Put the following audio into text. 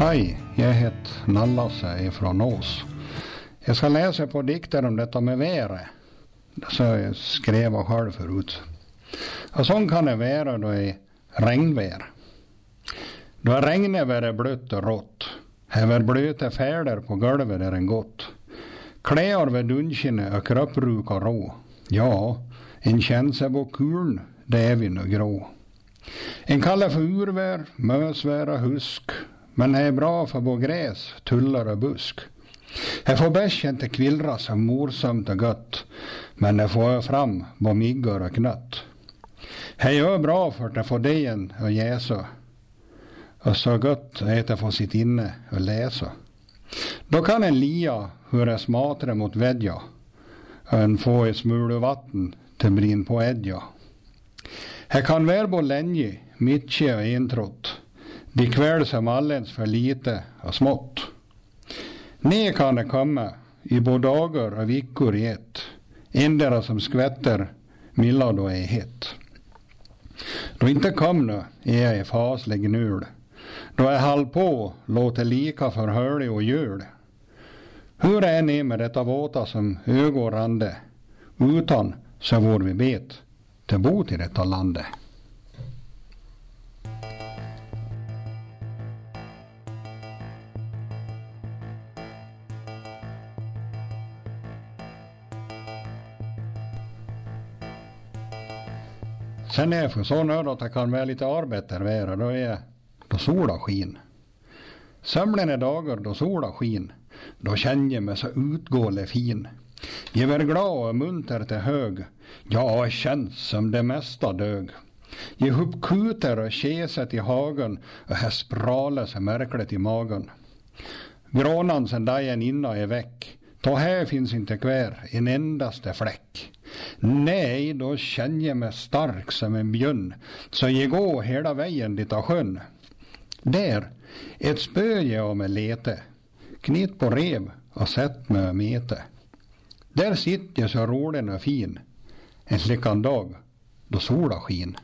Hej, jag heter Nallasse ifrån Ås. Jag ska läsa på dikter om detta med väre. Så jag skrev jag själv förut. Och sån kan det vara då i regnväder. Då regnet vare blött och rått. Häver blöta färder på golvet är en gott. Kläder vid dunkinne och kroppruk och rå. Ja, en känsla på kuln, det är vi nu grå. En kallar för urvär, mösvär och husk. Men det är bra för både gräs, tullar och busk. Jag får bärsen till kvillra så morsamt och gött. Men det får fram både miggor och knött. Det gör bra för att få dejen och jäsa. Och så gott att äta få sitt inne och läsa. Då kan en lia hur det smatre mot vädja. Och en få i smula vatten till brin på edja. Här kan vara bo länge, mycket och entrott. De kväll som alldeles för lite och smått. Ner kan det komma i både dagar och veckor i ett. Endera som skvätter milla då är hett. Då inte kom nu är jag i faslig nul. Då är halv på låter lika för hölig och jul. Hur är ni med detta våta som ögon? Utan så vår vi bet till bot i detta landet. Sen är jag för så nöjd att det kan vara lite arbete väder, då är då sola skin. Sömlen är dagar då sola skin, då känner jag mig så utgående fin. Jag är glad och munter till hög, ja, har känns som det mesta dög. Jag uppkuter och keset i hagen och här spralar så märkligt i magen. Grånan sen dagen innan är väck, ta här finns inte kvar en endaste fläck. Nej, då känner jag mig stark som en björn, så jag går hela vägen dit av sjön. Där, ett spö jag med lete, knit på rev och sätt mig och mete. Där sitter jag så rolig och fin, en slickan dag då sola skin.